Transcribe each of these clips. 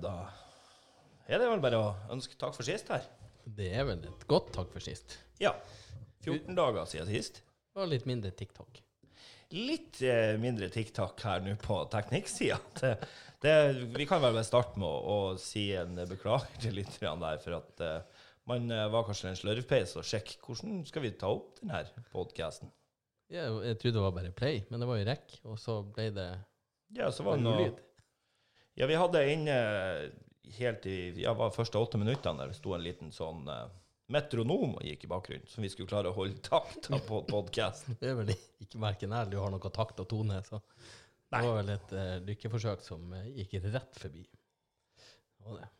da er det vel bare å ønske takk for sist her. Det er vel et godt takk for sist. Ja. 14 dager siden sist. Og litt mindre TikTok. Litt eh, mindre TikTok her nå på teknikksida. Vi kan vel starte med å, å si en beklager til lytterne der, for at eh, man eh, var kanskje en slørvpeis og sjekk hvordan skal vi ta opp denne podkasten. Ja, jeg trodde det var bare play, men det var jo rekk, og så ble det Ja, så var det noe lyd. Ja, vi hadde inne helt i ja, var første åtte minuttene der det sto en liten sånn uh, metronom og gikk i bakgrunnen, som vi skulle klare å holde takta på podkasten. Det er vel ikke verken her du har noe takt og tone, så det var vel et uh, lykkeforsøk som uh, gikk rett forbi. Det det.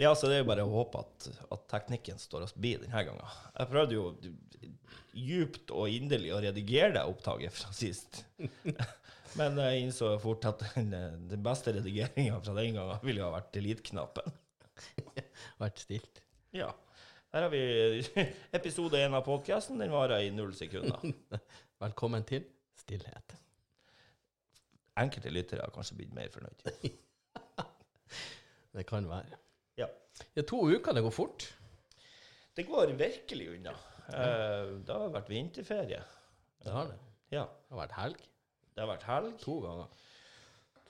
Ja, så det er jo bare å håpe at, at teknikken står oss bi denne gangen. Jeg prøvde jo djupt og inderlig å redigere det opptaket fra sist. Men jeg innså fort at den, den beste redigeringa fra den gangen ville ha vært delete-knappen. Vært stilt. Ja. Her har vi episode én av podkasten. Den varer i null sekunder. Velkommen til stillhet. Enkelte lyttere har kanskje blitt mer fornøyd. Det kan være. Ja. Ja, to uker, det går fort. Det går virkelig unna. Ja. Det har vært vinterferie. Det har det. Ja. Det har vært helg. Det har vært helg. To ganger.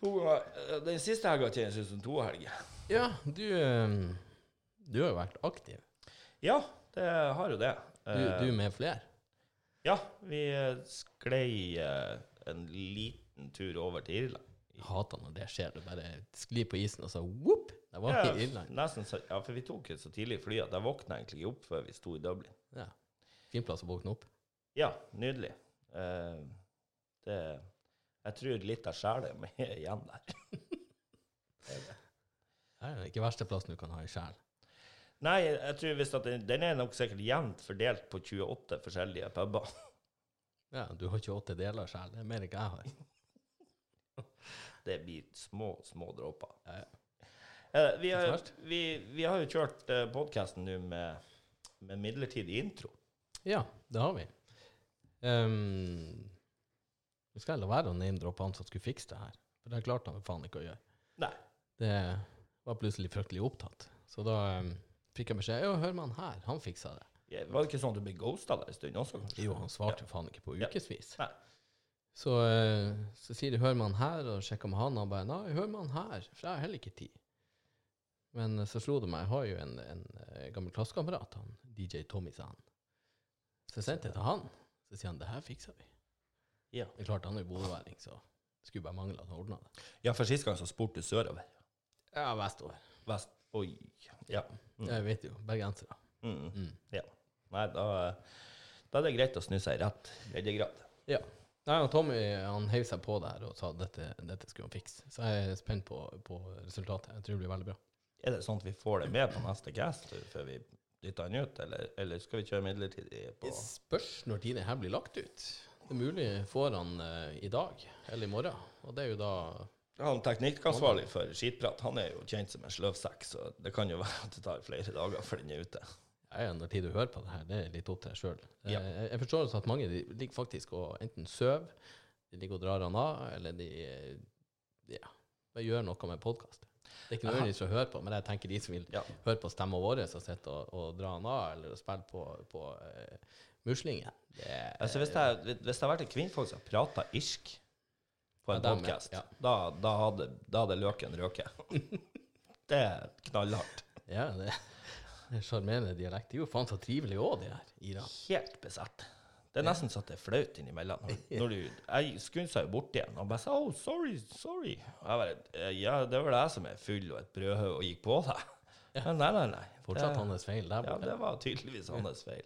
To ganger. Eh, Den siste helga kjennes ut som to helger. Ja, du, eh, du har jo vært aktiv. Ja, det har jo det. Du, Eh, du med flere. Ja, vi eh, sklei eh, en liten tur over til Irland. Jeg hater når det skjer. Du bare sklir på isen, og så whoop! Det var Ja, i Irland. nesten ja, for vi tok et så tidlig fly at jeg våkna egentlig ikke opp før vi sto i Dublin. Ja. Fin plass å våkne opp. Ja, nydelig. Uh, det Jeg tror litt av sjela mi er igjen der. Det er ikke verste plassen du kan ha i sjel. Nei, jeg tror visst at den, den er nok sikkert jevnt fordelt på 28 forskjellige puber. Ja, du har 28 deler sjel. Det er mer enn jeg har. Det blir små, små dråper. Ja, ja. Eh, vi, har, vi, vi har jo kjørt uh, podkasten nå med, med midlertidig intro. Ja, det har vi. Um, vi skal la være å name-droppe han som skulle fikse det her. For det klarte han faen ikke å gjøre. Nei. Det var plutselig fryktelig opptatt. Så da um, fikk jeg beskjed Ja, hør med han her. Han fiksa det. Ja, Var det ikke sånn at du ble ghosta der en stund også? Jo, han svarte jo faen ikke på Ja. ukevis. Ja. Så, uh, så sier de 'hør med han her', og sjekker med han, og han bare 'nei, hør med han her', for jeg har heller ikke tid. Men eh, så slo det meg, jeg har jo en, en eh, gammel klassekamerat, han DJ Tommy, sa han. Så jeg sendte jeg til han. Så sier han 'det her fikser vi'. Ja. Det er klart, han er jo bodøværing, så skulle bare mangle at han ordna det. ja, for sist gang så spurte du sørover. Ja, vestover. Vest. Oi. Ja. Jeg vet jo, bergensere. Mm. ja. Nei, da, da er det greit å snu seg i rett breddegrad. Ja. Nei, og Tommy han heiv seg på det her og sa at dette, dette skulle han fikse. Så jeg er spent på, på resultatet. Jeg tror det blir veldig bra. Er det sånn at vi får det med på neste cast før vi dytter den ut, eller, eller skal vi kjøre midlertidig på Det spørs når tiden her blir lagt ut. Det er mulig får han eh, i dag eller i morgen. Og det er jo da Han teknikkansvarlig for skitprat, han er jo kjent som en sløvsekk, så det kan jo være at det tar flere dager før den er ute. Jeg, når tid du hører på det her, det er litt opp til deg sjøl. Ja. Jeg, jeg forstår også at mange de ligger faktisk og enten sover, de ligger og drar han av, eller de eh, ja, bare gjør noe med podkast. Det er ikke nødvendigvis å høre på, men jeg tenker de som vil Ja. høre på stemma vår og sitter og, og dra han av, eller spille på, på uh, muslingen det er, Altså, hvis, det, hvis det har vært et kvinnfolk som prata irsk på en Ja, podkast, Ja. da, da, hadde, da hadde løken røket. det er knallhardt. Ja, det er sjarmerende dialekt. De er jo faen så trivelige òg, de her. Ira. Helt besatt. Det er nesten så det er flaut innimellom. Når, du, jeg skunsa jo bort igjen og bare sa oh, sorry, sorry. Jeg bare, «Eh, ja, det var det jeg som er full og et brødhøv og gikk på deg. Men nei, nei, nei. Fortsatt Det- hans feil der Ja, det var tydeligvis hans feil.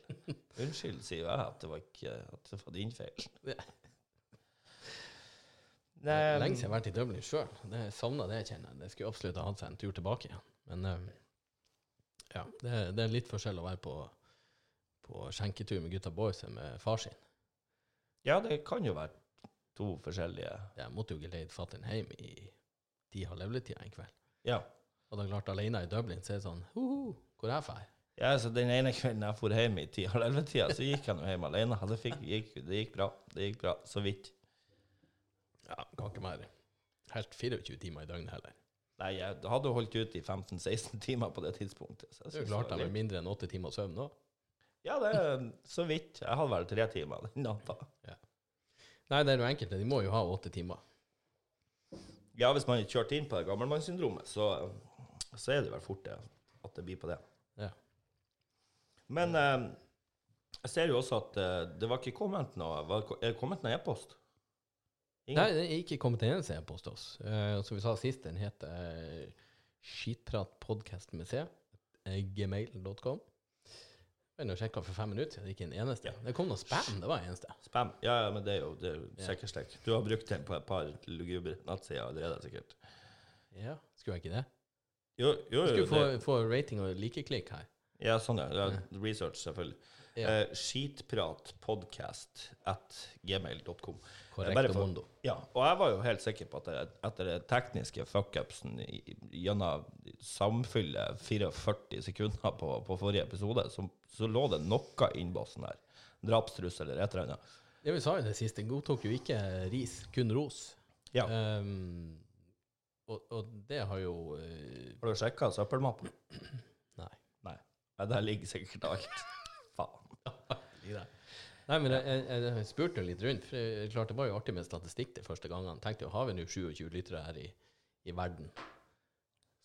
Unnskyld, sier jeg, at det var ikke at det var din feil. Det er lenge siden jeg har vært i Dublin sjøl. Savna det, kjenner jeg. Det skulle absolutt ha hatt seg en tur tilbake igjen. Men eh, ja, det, det er litt forskjell å være på, på skjenketur med gutta boys enn med far sin. Ja, det kan jo være to forskjellige Jeg måtte jo geleide fatter'n hjem i de halv elleve-tida en kveld. Ja. Og da klart alene i Dublin, så er det sånn Hoho, hvor er jeg drar? ja så den ene kvelden jeg for hjem i ti-halv elleve-tida, så gikk jeg nå hjem alene. Det, fikk, gikk, det gikk bra. Det gikk bra, så vidt. Ja, kan ikke være helt 24 timer i døgnet heller. Nei, jeg hadde holdt ut i 15-16 timer på det tidspunktet. Så jeg Du klarte det deg med mindre enn åtte timer søvn nå. Ja, det er så vidt. Jeg hadde vel tre timer den natta. Nei, det er jo enkelte. De må jo ha åtte timer. Ja, hvis man er kjørt inn på det gammelmannssyndromet, så, så er det vel fort det at det blir på det. Ja. Men eh, jeg ser jo også at eh, det var ikke kommet noe var Er det kommet noen e-post? Ingen? Nei, det er ikke kommet en eneste e-post til oss. Eh, som vi sa sist, den heter uh, skitpratpodkast med C. eh, Gmail.com. Jeg har sjekka for fem minutter det er ikke en eneste. Ja. Det kom noe spam, det var det eneste. Spam? Ja, ja, men det er jo, det er jo sikkert slik. Du har brukt den på et par lugubre nettsider allerede, sikkert. Ja, skulle jeg ikke det? Jo, jo, Du skulle få, få rating og likeklikk her. ja, sånn, ja. Research, selvfølgelig. Ja. Eh, skitpratpodcast at gmail.com. Korrekt for- mondo. Ja, og jeg var jo helt sikker på at det, etter det tekniske fuckupsen i- gjennom samfyllet 44 sekunder på, på forrige episode, så, så lå det noe innbåsen her. Drapstrussel eller et eller annet. Det vi sa jo det siste, godtok jo ikke ris, kun ros. Ja. Ehm, og, og det har jo eh, Har du sjekka søppelmappen? Nei. Nei. Nei, der ligger sikkert alt. Faen. Nei, men jeg, jeg, jeg spurte litt rundt, for jeg- klart det var jo artig med statistikk de første gangene. Tenkte jo, har vi nå 27 lyttere her i, i verden,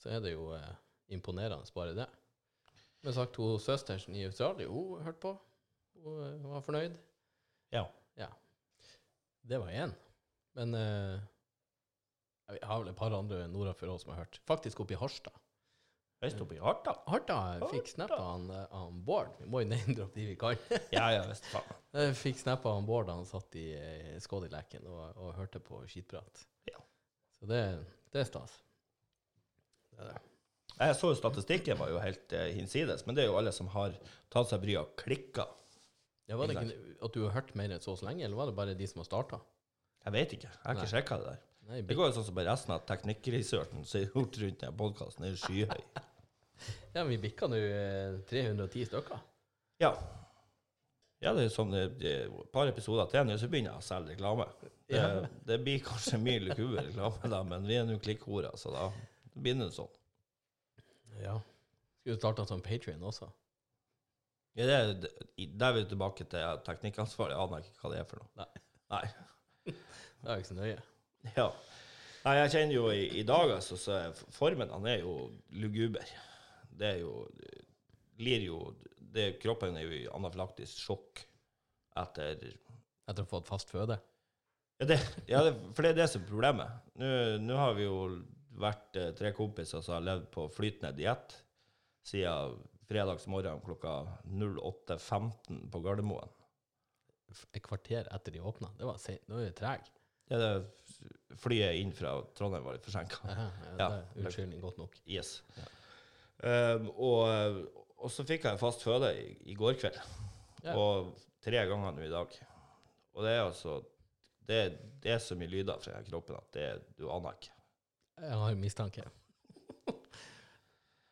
så er det jo eh, imponerende bare det. Men sagt, hun søstersen i Australia, hun hørte på. Hun eh, var fornøyd. Ja. Det var én. Men eh, jeg har vel et par andre norda for oss som har hørt. Faktisk oppe i Harstad. Høyst oppe i Harta. Harstad fikk snap av han, eh, han Bård. Vi må jo name-droppe de vi kan. Ja, ja, visst faen. Fikk snap av han Bård da han satt i eh, Skådileken og, og hørte på skitprat. Ja. Så det, det er stas. Det er det. Jeg så jo statistikken var jo helt eh, hinsides, men det er jo alle som har tatt seg bryet og klikka. Ja, var det Ikke at du har hørt mer enn så så lenge, eller var det bare de som har starta? Jeg vet ikke. Jeg har ikke sjekka det der. Nei, Det går jo sånn som bare resten av teknikkresearchen som er gjort rundt denne podkasten, er jo skyhøy. ja, vi bikka nå eh, 310 stykker. Ja. Ja, det er sånn et par episoder til nå, så begynner jeg å selge reklame. Det, Ja. det blir kanskje mye lukuber reklame, da, men vi er nå klikkhorer, så da begynner det sånn. Ja. Skulle starta som Patrion også. Ja, det, er- der er vi tilbake til teknikkansvaret. Jeg aner ikke hva det er for noe. Nei. Nei. Det er ikke så nøye. Ja. Nei, jeg kjenner jo i, i dag, altså, så formen han er jo luguber. Det er jo Blir jo det, Kroppen er jo i anafylaktisk sjokk etter Etter å ha fått fast føde. Ja, det, ja det, for det er det som er problemet. Nå, nå har vi jo vært eh, tre kompiser som har levd på flytende diett siden fredagsmorgen klokka 08.15 på Gardermoen. Et kvarter etter de åpna. Det var seint. Nå er vi treg. Ja, det flyet inn fra Trondheim var litt forsinka. Ja, Ja. det er unnskyldning godt nok. Yes. Um, og, og så fikk jeg fast føde i, i går kveld. Og tre ganger nå i dag. Og det er altså Det, det er så mye lyder fra kroppen at det, du aner ikke. Jeg har en mistanke.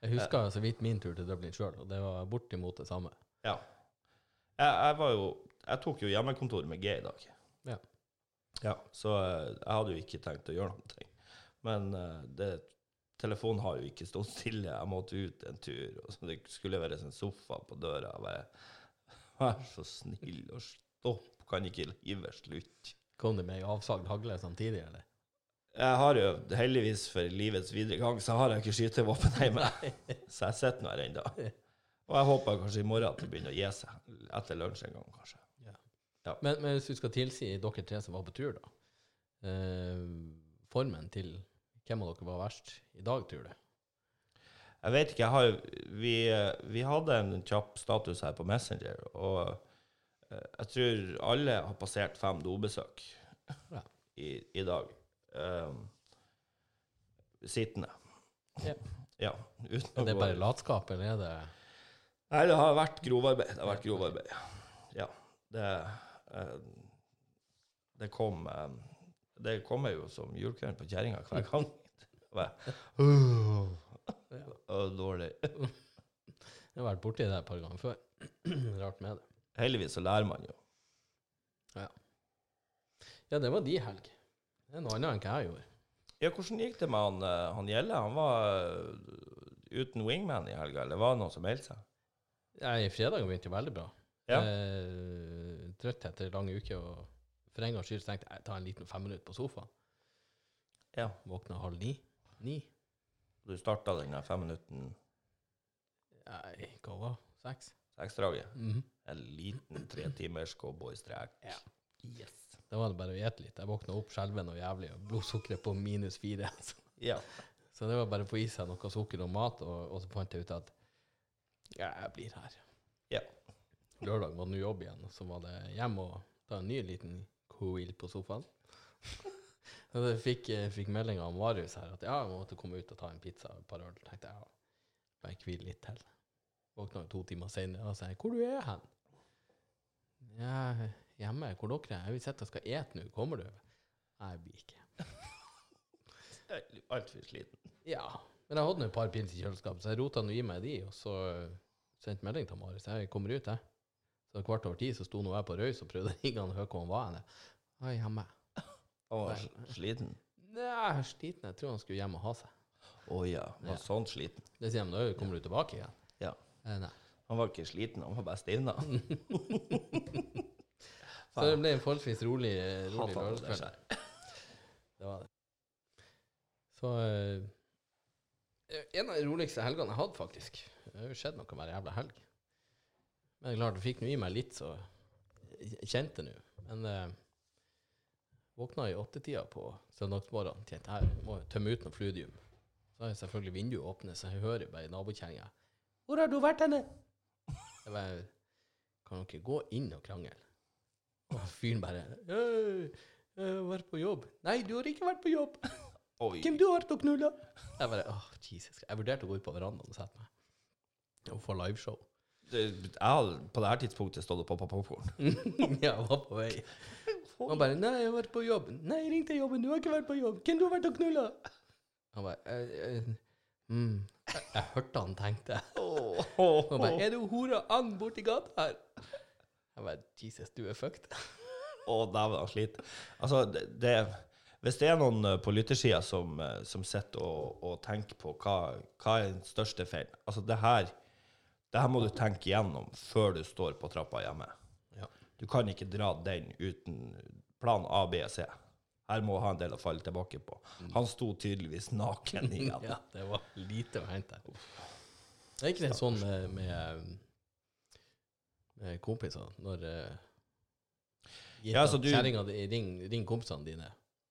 Jeg husker så vidt min tur til Dublin sjøl, og det var bortimot det samme. Ja. Jeg, jeg var jo Jeg tok jo hjemmekontor med G i dag. Ja. Så eh, jeg hadde jo ikke tenkt å gjøre noe. Men eh, det, telefonen har jo ikke stått stille. Jeg måtte ut en tur. Og så det skulle være en sofa på døra. Jeg Vær så snill og stopp. Kan ikke livet slutte? Kom det med ei avsagd hagle samtidig, eller? Jeg har jo heldigvis for livets videre gang så har jeg ikke skytevåpen hjemme. Så jeg sitter nå her ennå. Og jeg håper kanskje i morgen at det begynner å gi seg. Etter lunsj en gang, kanskje. Men, men hvis du skal tilsi dere tre som var på tur, da eh, Formen til hvem av dere var verst i dag, tror du? Jeg vet ikke, jeg har, vi, vi hadde en kjapp status her på Messenger, og eh, jeg tror alle har passert fem dobesøk Ja. i, i dag. Um, sittende. Ja. Ja. Uten Er det bare latskap, eller er det Nei, det har vært grovarbeid. Det har vært grovarbeid. Ja. Det, eh, det kom eh, Det kommer jo som julekvelden på kjerringa hver gang. Dårlig. Jeg har vært borti det et par ganger før. Rart med det. Heldigvis så lærer man jo. Ja, ja det var de helg. Det er noe annet enn hva jeg gjorde. Ja, hvordan gikk det med han, eh, han Gjelle? Han var eh, uten wingman i helga, eller var det noen som meldte seg? Nei, fredagen begynte jo veldig bra. Ja. Eh, trøtt etter lange uker, og for en gangs skyld tenkte jeg tar en liten femminutt på sofaen. Ja. Våkna halv ni. Ni? Du starta den der femminutten Nei, hva var? Seks? seksdraget? Mhm. En liten tretimers cowboystrek. Ja. Yes. Da var det bare å gjete litt. Jeg våkna opp skjelven og jævlig, og blodsukkeret på minus fire. Så, Ja. så det var bare å få i seg noe sukker og mat, og, og så fant jeg ut at ja, jeg blir her. Ja. Lørdag var nå jobb igjen, så var det hjem og ta en ny liten hvil på sofaen. og jeg fikk, jeg fikk melding av Marius her at ja, jeg måtte komme ut og ta en pizza og et par øl. tenkte jeg, ja, bare hvile litt til. Våkna to timer senere og sa hvor du er hen? Ja, hjemme. Hvor dere er? Jeg vil sitte og skal ete nå. Kommer du? Jeg blir ikke. Altfor sliten. Ja. Men jeg hadde nå et par pils i kjøleskapet, så jeg rota nå i meg de, og så uh, sendte melding til Marius. Jeg kommer ut, jeg. Så kvart over ti så sto nå jeg på Røys og prøvde å ringe han og høre hvor han var. Jeg er hjemme. Han var sliten. Nei, sliten. Jeg tror han skulle hjem og ha seg. Å ja. Var Ja. sånn sliten. Det sier han, da kommer du tilbake igjen. Ja. Eh. Han var ikke sliten, han var bare stivna. Så det ble en forholdsvis rolig, rolig lørdagskveld. Det var det. Så eh, En av de roligste helgene jeg hadde, faktisk. Det har jo skjedd noe hver jævla helg. Men klart, det fikk nå i meg litt, så jeg kjente nå. Men eh, våkna i åttetida på søndagsmorgenen. Kjente her må jeg tømme ut noe fludium. Så har jeg selvfølgelig vinduet åpnet, så jeg hører bare nabokjerringa 'Hvor har du vært henne?' Jeg bare Kan dere gå inn og krangle? Og fyren bare «Øh, 'Jeg har vært på jobb.' 'Nei, du har ikke vært på jobb.' Oi. 'Hvem du har vært og knulla?' Jeg bare åh, Jesus. Jeg vurderte å gå ut på verandaen og sette meg. Og få liveshow. Det, jeg har på det her tidspunktet stått og poppa popkorn. ja, jeg var på vei. Han bare 'Nei, jeg har vært på jobb.' 'Nei, ring til jobben. Du har ikke vært på jobb. Hvem du har vært og knulla?' Han bare eh, eh, mm. jeg, jeg hørte han tenkte. Han bare 'Er du hora and borti gata her?' Jeg bare 'Jesus, du er fucked'. Å, dæven, han sliter. Altså, det, det Hvis det er noen eh, på lyttersida som, som sitter og, og tenker på hva, hva er den største feilen Altså, det her det her må du tenke igjennom før du står på trappa hjemme. Ja. Du kan ikke dra den uten plan A, B og C. Her må ha en del å falle tilbake på. Han sto tydeligvis naken igjen. Ja, det var lite å hente. Det er ikke det sånn med, med, med kompiser når uh, Ja, så du- Kjerringa di ring, ring kompisene dine.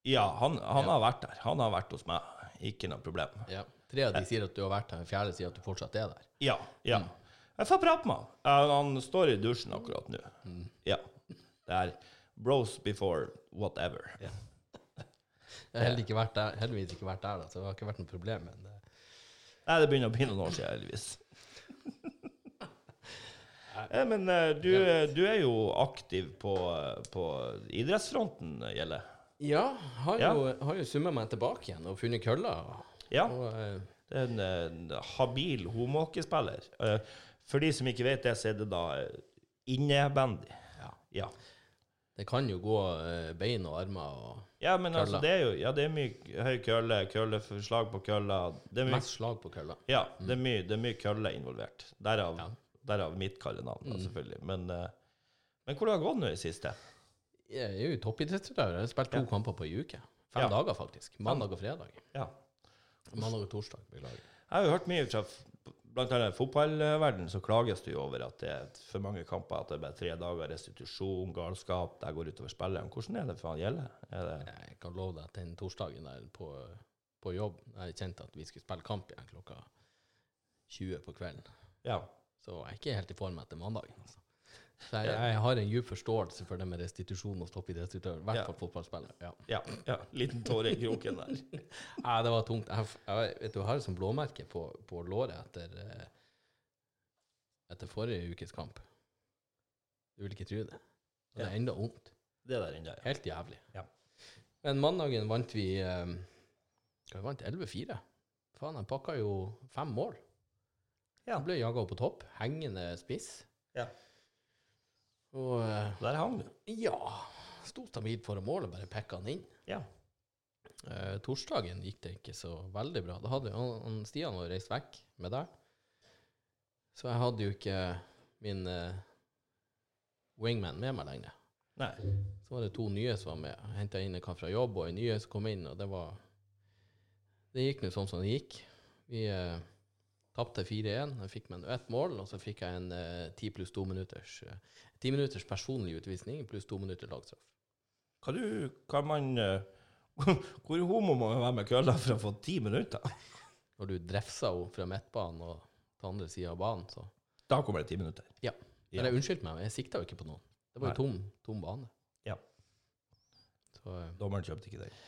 Ja, han, han Ja. har vært der. Han har vært hos meg. Ikke noe problem. Ja. Tre av de sier at du har vært der, den fjerde sier at du fortsatt er der. Ja. ja. Jeg får prate med han. Han står i dusjen akkurat nå. Ja. Det er bros before whatever. Jeg har ikke der, heldigvis ikke vært der, da, så det har ikke vært noe problem. Men det... Nei, det begynner å bli noen år siden, heldigvis. ja, Men eh, du, eh, du er jo aktiv på, eh, på idrettsfronten, Gjelle. ja, har Ja. jo, har jo summa meg tilbake igjen og funnet køller. Ja. Og, uh, Det er en, en habil homåkespiller. Eh, For de som ikke vet det, så er det da eh, innebandy. ja. Ja. Det kan jo gå eh, bein og armer og Ja, men altså, det er jo ja, det er mye høy kølle, kølle, på kølla. Mest slag på kølla. ja, det er mye, det er mye kølle involvert. Derav, Ja. derav mitt kallenavn, mm. selvfølgelig. Men, eh, men hvordan har det gått nå i siste? Jeg er jo toppidrettsutøver. Jeg har spilt to Ja. kamper på ei uke. Fem dager, faktisk. Mandag og fredag. Ja. Mandag og torsdag, beklager. Jeg har jo hørt mye fra blant annet i fotballverdenen, så klages det jo over at det er for mange kamper, at det er bare tre dager restitusjon, galskap, det går utover spilleren. Hvordan er det for han Gjelle? Er det Jeg kan love deg at den torsdagen der på, på jobb, jeg kjente at vi skulle spille kamp igjen klokka 20 på kvelden, Ja. så jeg er ikke helt i form etter mandagen. Altså. Så jeg, har en djup forståelse for det med restitusjon hos toppidrettsutøver, i hvert Ja. fall fotballspiller. Ja. Ja. ja. Liten tåre i kroken der. Nei, det var tungt. Jeg, jeg, vet du, jeg har et sånt blåmerke på, på låret etter, eh, etter forrige ukes kamp. Du vil ikke tro det. Og det er Ja. enda vondt. Det der enda, ja. Helt jævlig. Ja. Men mandagen vant vi um, Vi vant 11-4. Faen, jeg pakka jo fem mål. Ja. Jeg ble jaga på topp. Hengende spiss. Ja. Og eh, Der hang du. ja Sto stabilt foran målet, bare pekka han inn. Ja. Eh, torsdagen gikk det ikke så veldig bra. Da hadde han, han Stian var reist vekk med deg. Så jeg hadde jo ikke min eh, wingman med meg lenger. Nei. Så var det to nye som var med. Henta inn en kar fra jobb, og en nye som kom inn, og det var Det gikk nå sånn som det gikk. Vi eh, tapte 4-1. Jeg fikk med ett mål, og så fikk jeg en eh, 10 pluss 2 minutters eh, 10 minutters personlig utvisning pluss to minutter lagstraff. Hva du, kan man eh, Hvor homo må man være med kølla for å få ti minutter? Når du drefser henne fra midtbanen og til andre sida av banen, så Da kommer det ti minutter. Ja. Ja. Eller unnskyld meg, jeg sikta jo ikke på noen. Det var jo tom, tom bane. Ja. Så eh, Dommeren kjøpte ikke den.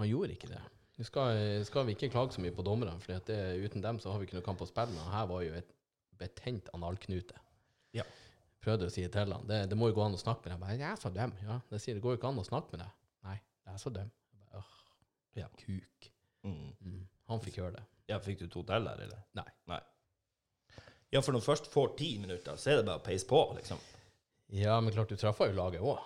han gjorde ikke det. Nå skal, skal vi ikke klage så mye på dommerne, for uten dem så har vi ikke noe kamp å spille med. Og Her var jo et betent analknute. Ja. Prøvde å si til han det, det må jo gå an å snakke med deg. Jeg bare, Jeg er så dum. Ja, det sier det går jo ikke an å snakke med deg. Nei, jeg er så dum. Jeg du Åh, Ja. kuk. Mm. Mm. Han fikk høre det. Ja, fikk du to til der, eller? Nei. Nei. Ja, for når du først får ti minutter, så er det bare å peise på, liksom. Ja, men klart du treffer jo laget òg.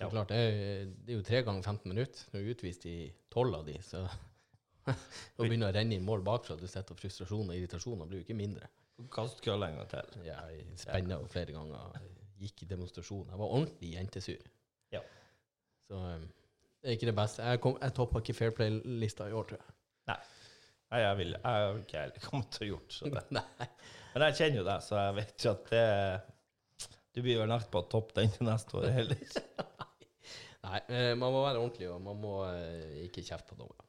Ja. klart, det er, det er jo tre ganger 15 minutter. Du er utvist i tolv av de, så å begynne å renne inn mål bakfra, du setter frustrasjon og irritasjon, og blir jo ikke mindre. Kast kølla en gang til. Jeg spenna jo flere ganger, Jeg gikk i demonstrasjon. Jeg var ordentlig jentesur. Ja. Så um, det er ikke det beste. Jeg, kom- jeg toppa ikke Fair Play-lista i år, tror jeg. Nei, jeg vil jeg har ikke heller kommet til å gjort så det. Nei. Men jeg kjenner jo deg, så jeg vet jo at det Du blir vel nødt på å toppe den til neste år heller. Nei, eh, man må være ordentlig, og man må eh, ikke kjefte på dommerne.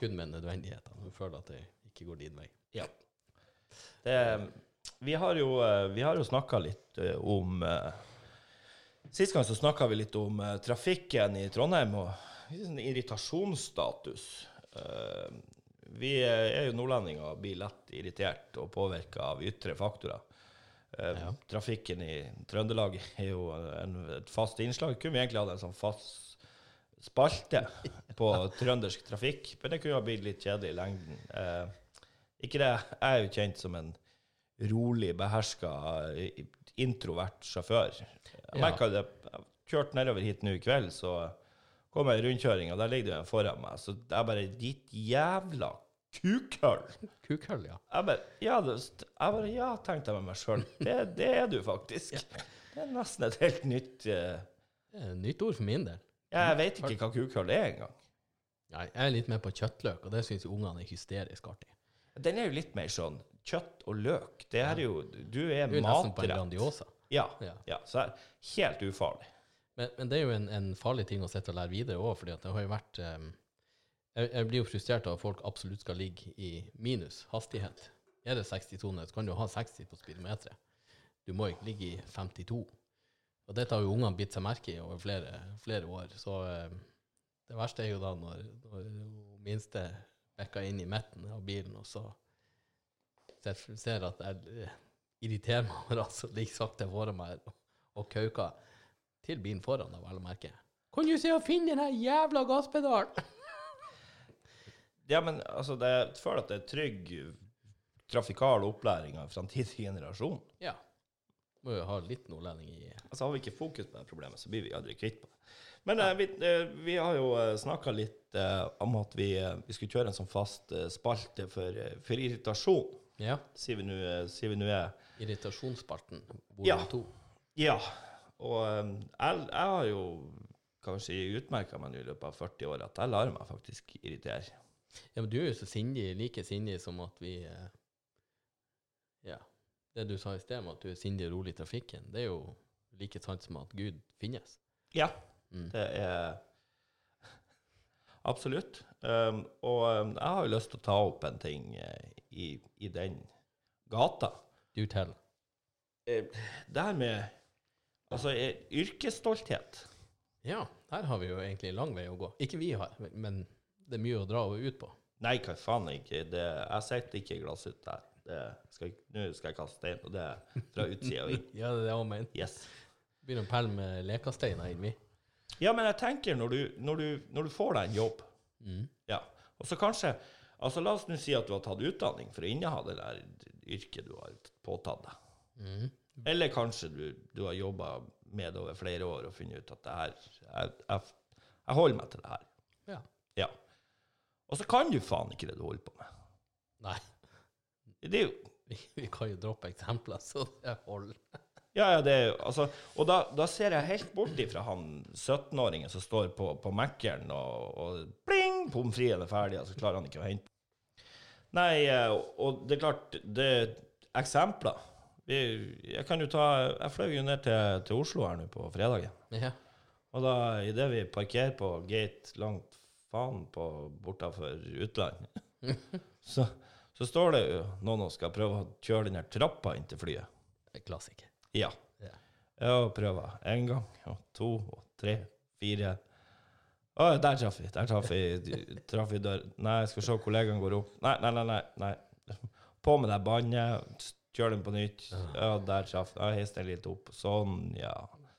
Kun med nødvendigheter. Du føler at det ikke går din vei. Det, vi har jo, eh, vi har jo snakka litt eh, om eh, Sist gang så snakka vi litt om trafikken i Trondheim og litt sånn irritasjonsstatus. Vi er jo nordlendinger og blir lett irritert og påvirka av ytre faktorer. Ja. Trafikken i Trøndelag er jo en, et fast innslag. Kunne vi egentlig hatt en sånn fast spalte på trøndersk trafikk, men det kunne ha blitt litt kjedelig i lengden. Ikke det. Jeg er jo kjent som en rolig, beherska, introvert sjåfør. Jeg Ja. merka det. Jeg kjørte nedover hit nå i kveld, så kom jeg i rundkjøringa, der ligger det en foran meg. Så jeg bare Ditt jævla kukhull! Kukhull, ja. Jeg bare Ja, det, jeg bare, ja tenkte jeg med meg sjøl. Det, det er du faktisk. Det er nesten et helt nytt uh... Det er nytt ord for min del. Jeg vet ikke hva kukhull er engang. Nei, jeg er litt mer på kjøttløk, og det syns ungene er hysterisk artig. Den er jo litt mer sånn kjøtt og løk. Det er jo Du er Det er jo nesten på en. Grandiosa. Ja, Ja. Så er helt ufarlig. Men, men det er jo en, en farlig ting å sitte og lære videre òg, for det har jo vært um, jeg, jeg blir jo frustrert av at folk absolutt skal ligge i minus hastighet. Er det 60-sone, så kan du ha 60 på speedometeret. Du må ikke ligge i 52. Og dette har jo ungene bitt seg merke i over flere, flere år. Så um, det verste er jo da når, når minste bekker inn i midten av bilen, og så ser, ser at jeg eh, irriterer meg over at som ligger sakte foran meg og kauker til bilen foran, da, vel å merke. Kan du se og finne den her jævla gasspedalen? Ja, men altså, det, jeg føler at det er trygg trafikal opplæring av framtidig generasjon. Ja. Må jo ha litt nordlending i Altså, Har vi ikke fokus på det problemet, så blir vi aldri kvitt på det. Men eh, vi, eh, vi har jo uh, snakka litt eh, om at vi, eh, vi skulle kjøre en sånn fast eh, spalte for, eh, for irritasjon, Ja. sier vi nå eh, er. Irritasjonsspalten, Ja. to. Ja. Og eh, jeg, jeg har jo kanskje utmerka meg i løpet av 40 år at jeg lar meg faktisk irritere. Ja, men du er jo så sindig, like sindig som at vi eh. Det du sa i sted om at du er sindig og rolig i trafikken, det er jo like sant som at Gud finnes. Ja. Mm. Det er Absolutt. Um, og um, jeg har jo lyst til å ta opp en ting eh, i, i den gata. Du teller. Eh, det her med Altså, eh, yrkesstolthet. Ja, der har vi jo egentlig lang vei å gå. Ikke vi har, men det er mye å dra ut på. Nei, hva faen ikke. Det, jeg sitter ikke i glasshytta der. Det skal, jeg- Nå skal jeg kaste stein, og det er fra utsida og inn. Ja, det er det jeg mener. Yes. Begynner å pelle med lekesteiner inn, vi. Ja, men jeg tenker, når du, når du, når du får deg en jobb Mm. Ja. Og så kanskje altså La oss nå si at du har tatt utdanning for å inneha det der yrket du har påtatt deg. Mm. Eller kanskje du, du har jobba med det over flere år og funnet ut at det her jeg, jeg, jeg holder meg til det her. Ja. Og så kan du faen ikke det du holder på med. Nei, Det er jo vi, kan jo droppe eksempler, så det holder. Ja, ja, det er jo altså Og da, da ser jeg helt bort ifra han 17-åringen som står på, på Mækkern og, og pling, pommes frites er ferdig, og så klarer han ikke å hente Nei, eh, og det er klart, det er eksempler. Jeg kan jo ta Jeg fløy jo ned til, til Oslo her nå på fredagen. Ja. Og da, idet vi parkerer på gate langt faen på bortafor utland, så, så står det jo noen og skal prøve å kjøre den her trappa inn til flyet. Klassiker. Ja. Ja. Ja, prøver. Én gang, og to, og tre, fire. Å, der traff vi. Der traff vi, traf vi dør. Nei, skal se, kollegaen går opp. Nei, nei, nei. nei, nei. På med det båndet. Kjør den på nytt. Ja, der traff den. heis den litt opp. Sånn, ja.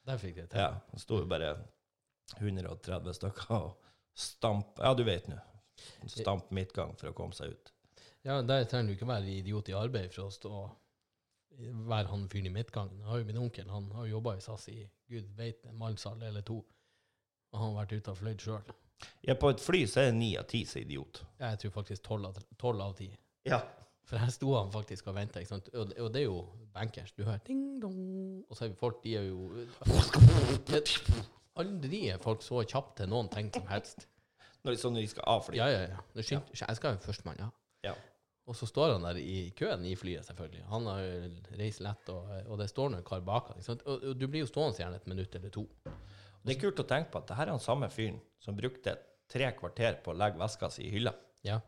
Der fikk det til. Ja, Det sto jo bare 130 stykker og stamp Ja, du vet nå. Stamp midtgang for å komme seg ut. Ja, der trenger du ikke være idiot i arbeid for å stå være han fyren i midtgangen. Jeg har jo min onkel, han har jo jobba i SAS i gud veit en mannsalder eller to. Og han har vært ute og fløyet sjøl. Ja, på et fly så er det ni av ti som er idiot. Jeg tror faktisk tolv av, 12 av 10. Ja. For her sto han faktisk og venta, og, og det er jo bankers. Du hører ding dong, og så er folk, de er jo Aldri er folk så kjappe til noen ting som helst. Når, sånn når de skal avfly. Ja, ja, ja. Det ja. Jeg skal jo førstemann, ja. Og så står han der i køen i flyet, selvfølgelig. Han har reist lett, og, og det står en kar bak han. ikke sant? Og, og du blir jo stående gjerne et minutt eller to. Det er kult å tenke på at det her er han samme fyren som brukte tre kvarter på å legge veska si i hylla. Ja.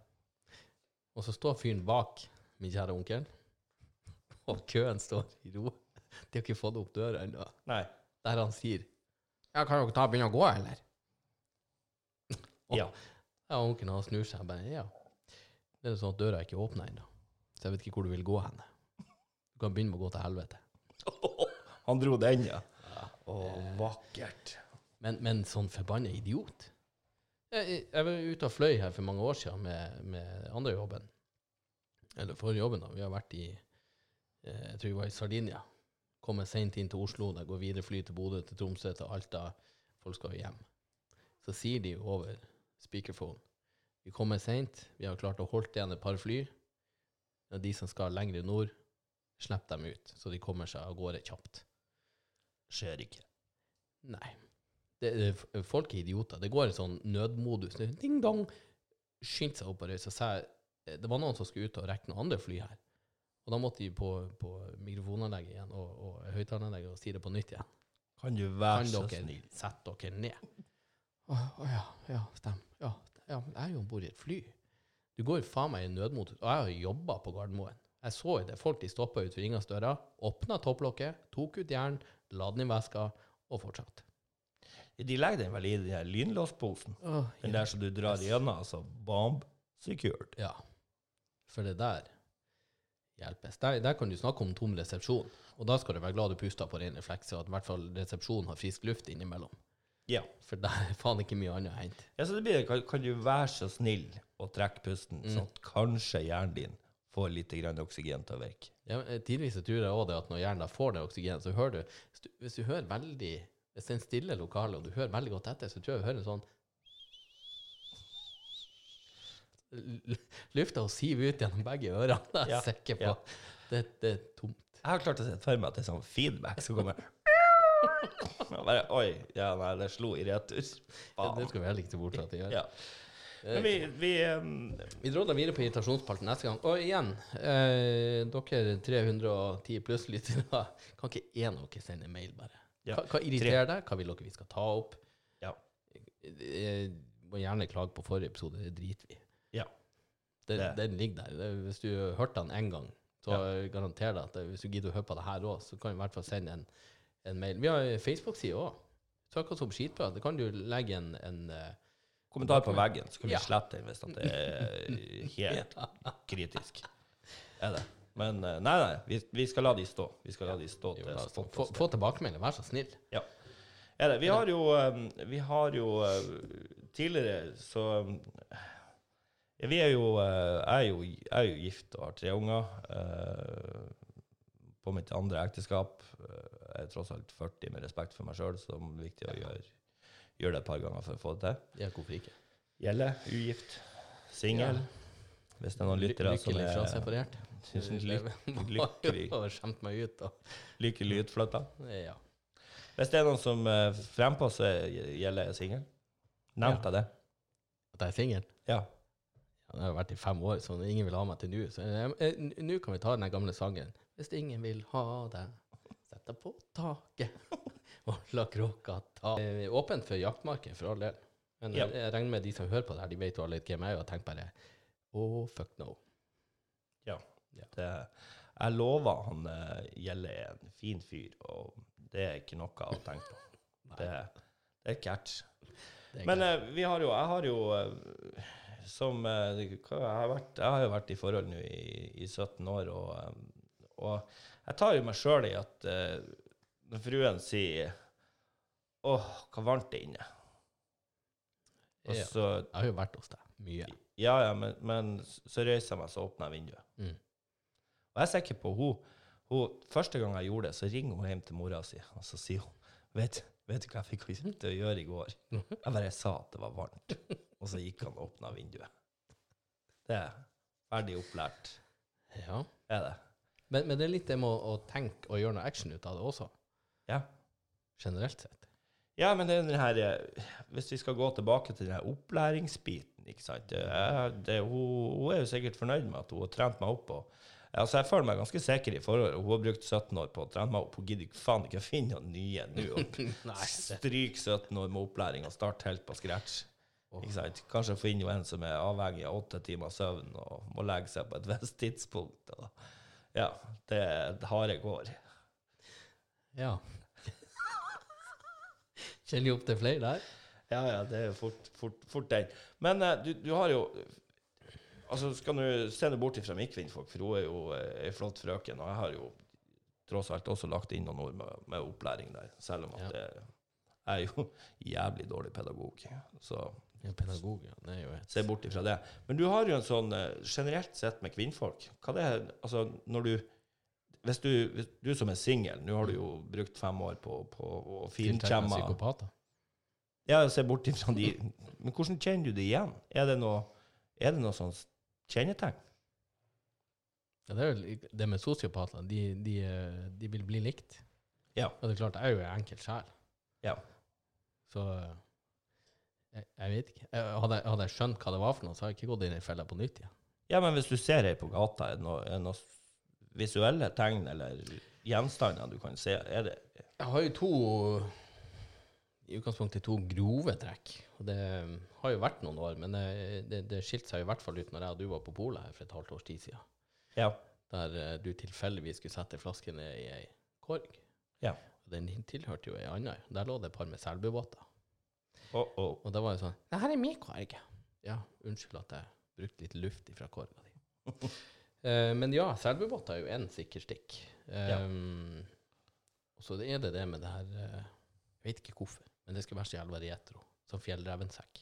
Og så står fyren bak min kjære onkel, og køen står i ro. De har ikke fått opp døra ennå. Nei. Der han sier Ja, kan dere ta begynne å gå, eller? Og- Ja. Ja, onkelen hans snur seg og bare Ja. Det er sånn at døra er ikke åpna ennå, så jeg vet ikke hvor du vil gå hen. Du kan begynne med å gå til helvete. Han dro den, ja. Å, vakkert. Men, men sånn forbanna idiot. Jeg, jeg var ute og fløy her for mange år siden med, med andre jobben. Eller forrige jobben, da. Vi har vært i eh, Jeg tror vi var i Sardinia. Kommer seint inn til Oslo. Det går videre fly til Bodø, til Tromsø, til Alta. Folk skal jo hjem. Så sier de over speakerphone Vi kommer seint. Vi har klart å holde igjen et par fly. De som skal lenger nord, slipp dem ut, så de kommer seg av gårde kjapt. Skjer ikke. Nei. Det, det, folk er idioter. Det går en sånn nødmodus. Er Ding dong! Skyndte seg opp og reiste seg. Det var noen som skulle ut og rekke noen andre fly her. Og da måtte de på, på mikrofonanlegget igjen og, og høyttaleranlegget og si det på nytt igjen. Kan du være Kan så dere snill? sette dere ned? Å å ja, ja, stemmer. Ja, ja, men jeg er jo om bord i et fly. Du går faen meg i nødmotor. Og jeg har jobba på Gardermoen. Jeg så jo det. Folk de stoppa utenfor døra, åpna topplokket, tok ut jern, la den i veska og fortsatte. De legger den vel i den lynlåsposen. Den der som du drar igjennom, altså bomb secured. Ja. For det der hjelpes. Der, der kan du snakke om tom resepsjon. Og da skal du være glad du puster på ren refleks, og at i hvert fall resepsjonen har frisk luft innimellom. Ja. For der er faen ikke mye annet å hente. ja så det blir, kan, kan du være så snill å trekke pusten, Mm. sånn at kanskje hjernen din får litt grann oksygen til å virke? Ja, eh, tidvis tror jeg også det at når hjernen får det oksygen, så hører du hvis, du hvis du hører veldig Hvis det er en stille lokale, og du hører veldig godt etter, så tror jeg du hører en sånn Lufta og siver ut gjennom begge ørene. Det er Ja, sikker på. ja. Det, det er tomt. Jeg har klart å se for meg at det er sånn feedback som kommer. Bare, Oi, ja, nei, det slo i retur. Det, Faen. det skal vi heller å se bort fra at det gjør. Ja. Men vi, vi um, Vi drodler videre på irritasjonspalten neste gang. Og igjen, eh, dere 310 pluss-lyttere, kan ikke én av dere sende mail, bare? Ja, Hva, hva irriterer deg? Hva vil dere vi skal ta opp? Ja. Jeg må gjerne klage på forrige episode, det driter vi. Ja. Den, den ligger der. Hvis du har hørt den én gang, så garanterer jeg at hvis du gidder å høre på det her òg, så kan du i hvert fall sende en, en mail. Vi har Facebook-side òg. Søk oss opp skitbra. Da kan du legge en, en eh, kommentar på veggen, så kan vi Ja. slette den hvis det er helt kritisk. Er det. Men eh, nei, nei, vi, vi skal la de stå. Vi skal la de stå jo, til altså, få, få tilbakemelding, vær så snill. Ja. Er det. Vi har jo, um, vi har jo tidligere så Vi er jo, jeg, er jo jeg er jo gift og har tre unger. På mitt andre ekteskap. Jeg er tross alt 40 med respekt for meg sjøl, så det er viktig å gjøre, gjøre det et par ganger for å få det til. Ja, hvorfor ikke? Gjelle, ugift, singel. Hvis det er noen lyttere som Lykkelig er fraseparert. lykkelig, skjemt meg ut. da. lykkelig utflytta. ja. Hvis det er noen som uh, frempå så gjelder er singel, nevnte jeg det? At jeg er singel? Ja. Jeg har vært i fem år, så ingen vil ha meg til nå. Så eh, eh, nå kan vi ta den gamle sangen. Hvis ingen vil ha deg, sett deg på taket og la kråka ta. Eh, Åpent for jaktmarken, for all del. Men Ja. jeg, regner med de som hører på det her, de vet jo alle hvem jeg er, og tenker bare oh, fuck no. Det, jeg lover han gjelder Gjelle er en fin fyr, og det er ikke noe å tenke på. Det, det er catch. Det er Men eh, vi har jo Jeg har jo eh, som eh, jeg, har vært, jeg har jo vært i forhold nå i, i 17 år, og, eh, og jeg tar jo meg sjøl i at eh, når fruen sier Åh, hva varmt det er inne. Og Ja. så jeg har jo vært hos deg mye. Ja, ja, men, men så reiser jeg meg, så åpner jeg vinduet. Mm. Og jeg er sikker på hun, hun Første gang jeg gjorde det, så ringer hun hjem til mora si, og så sier hun Vet, vet du hva jeg fikk til å gjøre i går? Jeg bare sa at det var varmt, og så gikk han og åpna vinduet. Det er ferdig opplært, Ja. er det. Men, men det er litt det med å, å tenke og gjøre noe action ut av det også, Ja. generelt sett. Ja, men det er den her eh, Hvis vi skal gå tilbake til den her opplæringsbiten, ikke sant det det, hun, hun er jo sikkert fornøyd med at hun har trent meg opp. Og, altså Jeg føler meg ganske sikker i forhold. Hun har brukt 17 år på å trene meg opp. Hun gidder faen ikke finne noen nye nå. Stryk 17 år med opplæring og start helt på scratch. Ikke sant? Kanskje finne en som er avhengig av åtte timer søvn og må legge seg på et visst tidspunkt. Og, ja, det er harde går. ja. Kjenner jo opp til flere der. Ja, ja, det er fort, fort, fort den. Men eh, du, du har jo Altså, skal du se nå bort ifra Mikvinnfolk, for hun er jo eh, ei flott frøken, og jeg har jo tross alt også lagt inn noen ord med, med opplæring der, selv om at Ja. det, jeg er jo jævlig dårlig pedagog. Så Ja, pedagog, ja. Det er jo et se bort ifra det. Men du har jo en sånn eh, generelt sett med kvinnfolk. Hva det er Altså, når du hvis du, hvis du som er singel, nå har du jo brukt fem år på, på å finkjemme psykopater. ja, se bort ifra de Men hvordan kjenner du det igjen? Er det noe, er det noe sånn kjennetegn? Ja, det er jo det med sosiopater. De, de, de vil bli likt. Ja. Og det er klart, jeg er jo en enkel sjel. Ja. Så eh, jeg, jeg vet ikke. Jeg, hadde, hadde jeg skjønt hva det var for noe, så hadde jeg ikke gått inn i fella på nytt igjen. Ja, men hvis du ser ei på gata, er det noe, er noe visuelle tegn eller gjenstander du kan se? Er det Jeg har jo to i utgangspunktet to grove trekk. Og det um, har jo vært noen år, men eh, det, det skilte seg i hvert fall ut når jeg og du var på polet her for et halvt års tid siden. Ja. Der eh, du tilfeldigvis skulle sette flasken ned i ei korg. Ja. Den tilhørte jo ei anna. Der lå det et par med selbubåter. Å, oh. Og da var det sånn Det her er min korg. Ja, unnskyld at jeg brukte litt luft ifra korga di. Eh, men ja, selbubåter er jo én sikker stikk. Ja. Um, og så er det det med det her eh, Jeg vet ikke hvorfor, men det skal være så jævla retro. Som fjellrevensekk.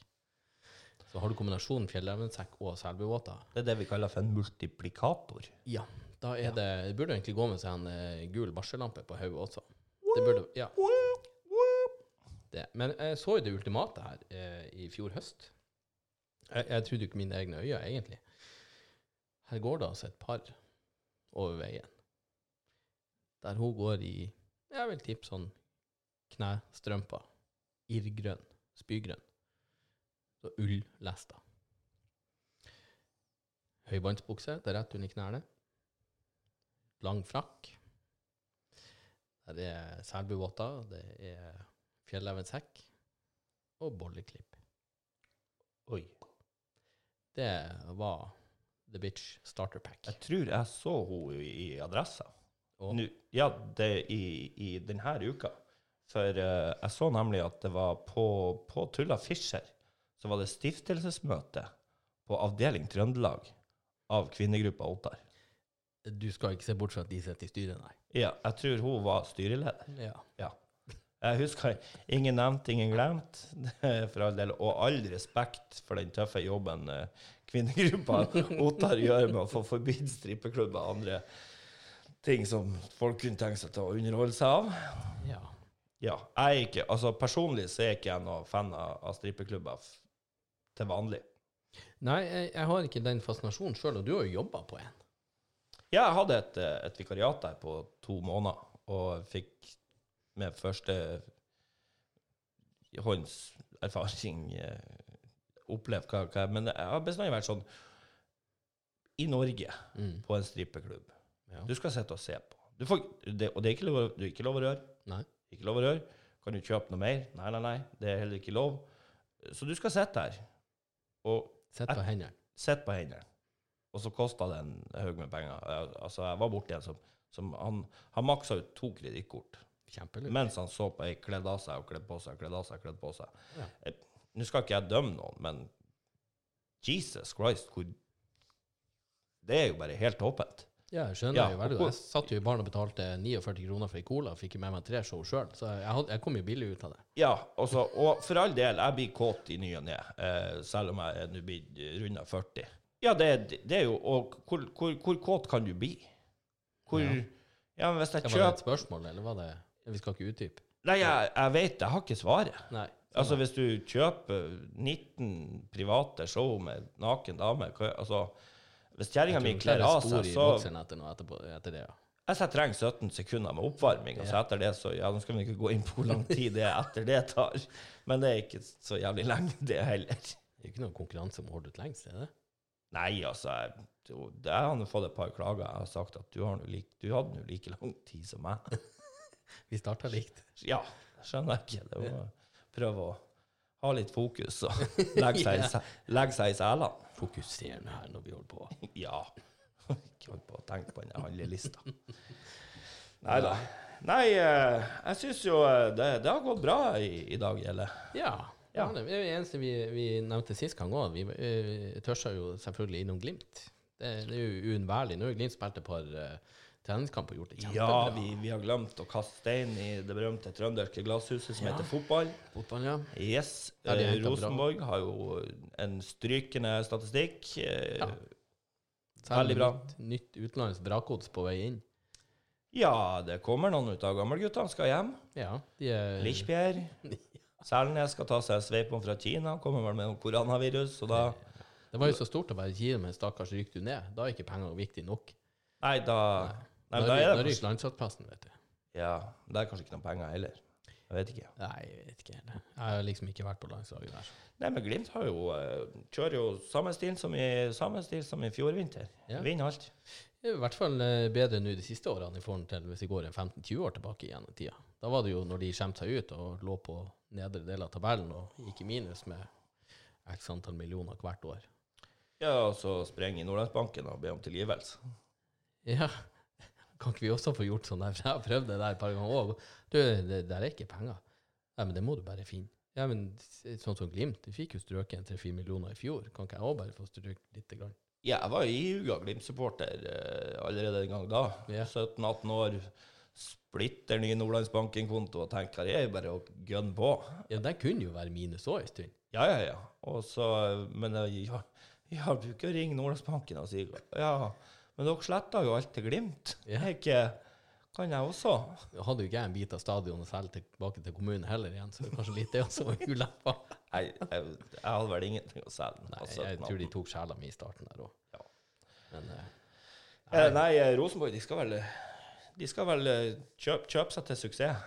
Så har du kombinasjonen fjellrevensekk og selbubåter, Det er det vi kaller for en multiplikator. ja, da er Ja. det Det burde egentlig gå med seg en eh, gul varsellampe på hodet også. Det burde Ja. Det. Men jeg så jo det ultimate her eh, i fjor høst. Jeg, jeg trodde jo ikke mine egne øyne, egentlig. Her går det altså et par over veien. Der hun går i Jeg vil tippe sånn knestrømper. Irrgrønn. Spygrønn. Så ullesta. Høybåndsbukse, det er rett under knærne. Lang frakk. Der er selbuvotter, det er fjellrevensekk og bolleklipp. Oi. Det var The Bitch Starter Pack. Jeg tror jeg så henne i, Adressa. Nå, ja, det i, i denne uka. For uh, jeg så nemlig at det var på, på Tulla Fischer så var det stiftelsesmøte på avdeling Trøndelag av kvinnegruppa Ottar. du skal ikke se bort fra at de sitter i styret, nei. Ja, jeg tror hun var styreleder. Ja. Jeg husker ingen nevnt, ingen glemt. For all del. Og all respekt for den tøffe jobben eh, kvinnegruppa Ottar gjør med å få forbudt strippeklubber og andre ting som folk kunne tenke seg til å underholde seg av. ja. Ja, jeg ikke, altså Personlig så er ikke jeg noen fan av, av strippeklubber. til vanlig. Nei, jeg, jeg har ikke den fascinasjonen sjøl, og du har jo jobba på en. Ja, jeg hadde et, eh, et vikariat der på to måneder, og fikk med første hånds erfaring eh, opplevd hva, hva Men jeg har bestandig vært sånn i Norge, Mm. på en strippeklubb. Ja. Du skal sitte og se på. Du får, det, og det er ikke lov, du er ikke lov å røre. Nei. Ikke lov å røre. Kan du kjøpe noe mer? Nei, nei, nei. Det er heller ikke lov. Så du skal sitte der og Sitt på hendene. Sitt på hendene. Og så kosta det en haug med penger. Jeg, altså, jeg var borti en som, som Han, han maksa ut to kredittkort Kjempelurt. mens han så på ei kledd av seg og kledd på seg, kledd av seg, kledd på seg. Ja. Eh, Nå skal ikke jeg dømme noen, men Jesus Christ, hvor Det er jo bare helt åpent. Ja, jeg skjønner Ja, jo veldig godt. Jeg satt jo i baren og betalte 49 kroner for ei cola og fikk med meg tre show sjøl, så jeg, had, jeg kom jo billig ut av det. Ja, også, og for all del, jeg blir kåt i ny og ne, eh, selv om jeg nå blitt runda 40. Ja, det, det er jo Og hvor, hvor, hvor kåt kan du bli? Hvor Ja. Ja, men hvis jeg Det var det et spørsmål, eller var det Vi skal ikke utdype. Nei, jeg, jeg vet, jeg har ikke svaret. Nei. Altså, hvis du kjøper 19 private show med naken dame Altså, hvis kjerringa mi kler av seg, så etter, noe etterpå, etter det, ja. Jeg sier jeg trenger 17 sekunder med oppvarming, og så etter det så Ja, nå skal vi ikke gå inn på hvor lang tid det etter det tar, men det er ikke så jævlig lenge, det heller. Det er ikke noen konkurranse om å holde ut lengst, er det? Nei, altså Jeg, jeg har fått et par klager. Jeg har sagt at du, har nå lik, du hadde nå like lang tid som meg. Vi starta likt. Ja, skjønner jeg ikke. Det var prøve å ha litt fokus og legge seg, se- legge seg i selene. Fokuser her når vi holder på. Ja. Ikke hold på å tenke på den handlelista. Nei da. Nei, eh, jeg syns jo eh, det, det har gått bra i, i dag, Gjelle. Ja. Ja. ja. Det er det eneste vi, vi nevnte sist gang òg. Vi uh, tørsa jo selvfølgelig innom Glimt. Det, det er jo uunnværlig. Nå har Glimt spilt et par uh, treningskamper og gjort det Ja, kjempebra. vi, vi har glemt å kaste stein i det berømte trønderske glasshuset som Ja. heter fotball. Fotball, ja. Yes. Eh, bra. Rosenborg har jo en strykende statistikk. Eh, Ja. Særlig Veldig bra. Nytt, nytt utenlands brakgods på vei inn. Ja, det kommer noen ut av gammelguttene skal hjem. Ja, de er Lichbjerg. Selnes skal ta seg sveipom fra Kina. Kommer vel med noe koronavirus. Og da Det var jo så stort å bare gi dem en stakkars rykker du ned. Da er ikke penger viktig nok. Nei, da Nei, da da er det ryker landslagsplassen, vet du. Ja, det er kanskje ikke noen penger heller. Jeg vet ikke. Nei, jeg vet ikke heller. Jeg har liksom ikke vært på landslaget der. Nei, men Glimt har jo, eh, kjører jo samme stil som i, samme stil som i fjor vinter. Ja. Vinner alt. Det er i hvert fall eh, bedre nå de siste årene i forhold til hvis vi går en 15-20 år tilbake igjen i tida. Da var det jo når de skjemte seg ut og lå på nedre del av tabellen og gikk i minus med x antall millioner hvert år. Ja, og så sprenge i Nordlandsbanken og be om tilgivelse. Ja, kan ikke vi også få gjort sånn der? For jeg har prøvd det der et par ganger òg. Du, det der er ikke penger. Nei, men det må du bare finne. Ja, men sånn som Glimt, de fikk jo strøket en 3-4 millioner i fjor. Kan ikke jeg òg bare få strøket lite grann? Ja, jeg var ihuga Glimt-supporter eh, allerede den gang da. Ja. 17-18 år. Splitter ny Nordlandsbanken-konto og tenker det er bare å gønne på. Ja, den kunne jo være minus òg en stund. Ja, ja, ja. Og så, men jeg, ja, jeg bruker å ringe Nordlandsbanken og si ja, men dere sletta jo alt til Glimt. Er Ikke, kan jeg også? Jeg hadde jo ikke jeg en bit av stadionet selv tilbake til kommunen heller igjen, så det er kanskje litt det også var ulempa. Nei, jeg, jeg hadde vel ingenting å selge. Nei, jeg, jeg tror de tok sjela mi i starten der òg. Ja. Men nei, Eh, Nei, eh, Rosenborg de skal vel, de skal vel eh, kjøpe, kjøpe seg til suksess.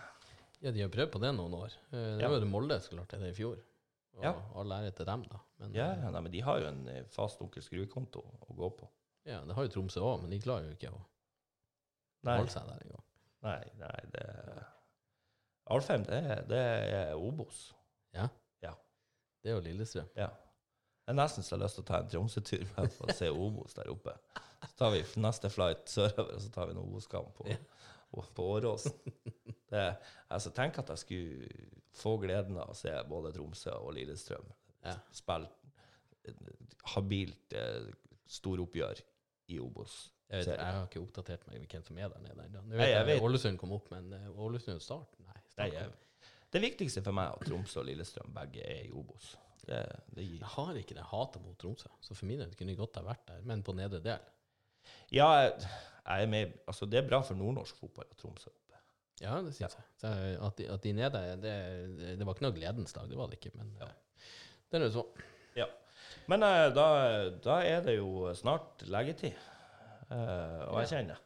ja, de har prøvd på det noen år. Eh, Det var jo Molde som klarte det i fjor. Og Ja. all ære til dem, da. Men Ja, eh, nei, men de har jo en eh, fast onkel Skru-konto å gå på. Ja, det har jo Tromsø òg, men de klarer jo ikke å Nei, holde seg der engang. nei, nei det Alfheim, det, er- det er Obos. Det er jo Lillestrøm. Ja. Jeg er nesten så lyst til å ta en Tromsø-tur med for å se Obos der oppe. Så tar vi neste flight sørover, og så tar vi en Obos-kamp på, Ja. på, på Åråsen. Det, altså, tenk at jeg skulle få gleden av å se både Tromsø og Lillestrøm Ja. spille et habilt eh, storoppgjør i Obos. Jeg, vet, jeg har ikke oppdatert meg hvem som er der nede ennå. Nå vet jeg jeg vet. Ålesund kom opp, men eh, Ålesund start? Nei. Nei, Start jeg, det viktigste for meg er at Tromsø og Lillestrøm begge er i Obos. Det, det Jeg har ikke det hatet mot Tromsø, så for min del kunne jeg godt ha vært der, men på nedre del. Ja, jeg, er med Altså, det er bra for nordnorsk fotball at Tromsø er oppe. Ja, det syns jeg. Så at, de, at de nede, det, det var ikke noe gledens dag, det var det ikke, men Ja. eh, det er nå så. Men eh, da, da er det jo snart legetid. Uh, og jeg kjenner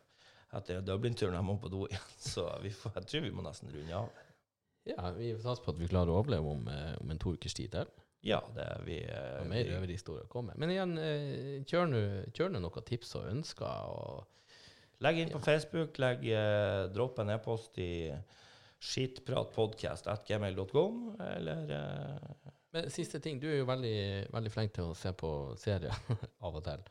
at det er Dublin-turen jeg må på do igjen. Så vi får, jeg tror vi må nesten runde av. Ja, vi satser satse på at vi klarer å overleve om, eh, om en to ukers tid til. Ja, det er vi, Og mer røverhistorier kommer. Men igjen, kjør nå- noen tips og ønsker. og Legg inn på Facebook. Legg, dropp en e-post i skitpratpodkast.gmail.com, eller Men siste ting, du er jo veldig, veldig flink til å se på serier av og til.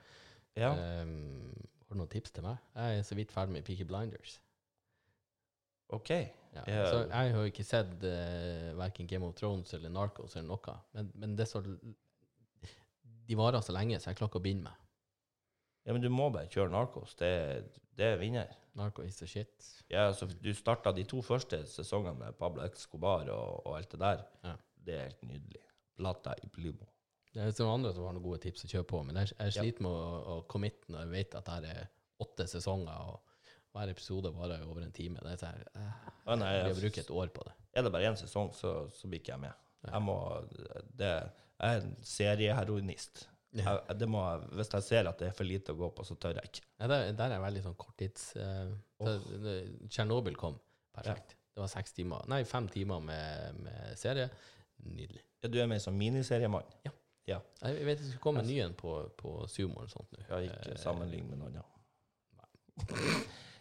Ja. Um, har du noen tips til meg? Jeg er så vidt ferdig med Peaky Blinders. OK. Ja. Ja. Så jeg har jo ikke sett uh, verken Game of Thrones eller Narcos eller noe. Men, men det så De varer så lenge, så jeg klarer ikke å binde meg. Ja, men du må bare kjøre Narcos. Det, det er vinner. Narco is the shit. Ja, så du starta de to første sesongene med Pablo Escobar og, og alt det der. Ja. Det er helt nydelig. Plata i Plimo. Det er noen andre som har noen gode tips å kjøpe på, men jeg, jeg Ja. sliter med å, å committe når jeg vet at det er åtte sesonger, og hver episode varer over en time. Det er sånn, eh, Å, jeg jeg- bruker et år på det. Er det bare én sesong, så, så blir ikke jeg med. Jeg, må, det, jeg er en serieheroinist. Ja. Jeg, jeg- hvis jeg ser at det er for lite å gå på, så tør jeg ikke. Ja, der, der er jeg veldig sånn korttids... Uh, oh. kom. Perfekt. Det var seks timer, nei, fem timer med, med serie. Nydelig. Ja, du er med som miniseriemann. Ja. Jeg vet det skal komme en ny en på, på Sumo eller sånt nå. Ja, ikke Eh, sammenlign med noe Ja.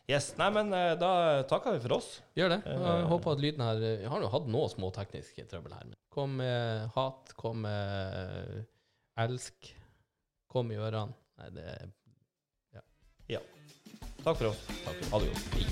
Yes, nei, men eh, da takker vi for oss. Gjør det. Jeg Eh. håper at lyden her Jeg har jo hatt noe småtekniske trøbbel her. Men kom med hat, kom med elsk, kom i ørene. Nei, det er Takk for oss. Takk. Ha det godt. Hei.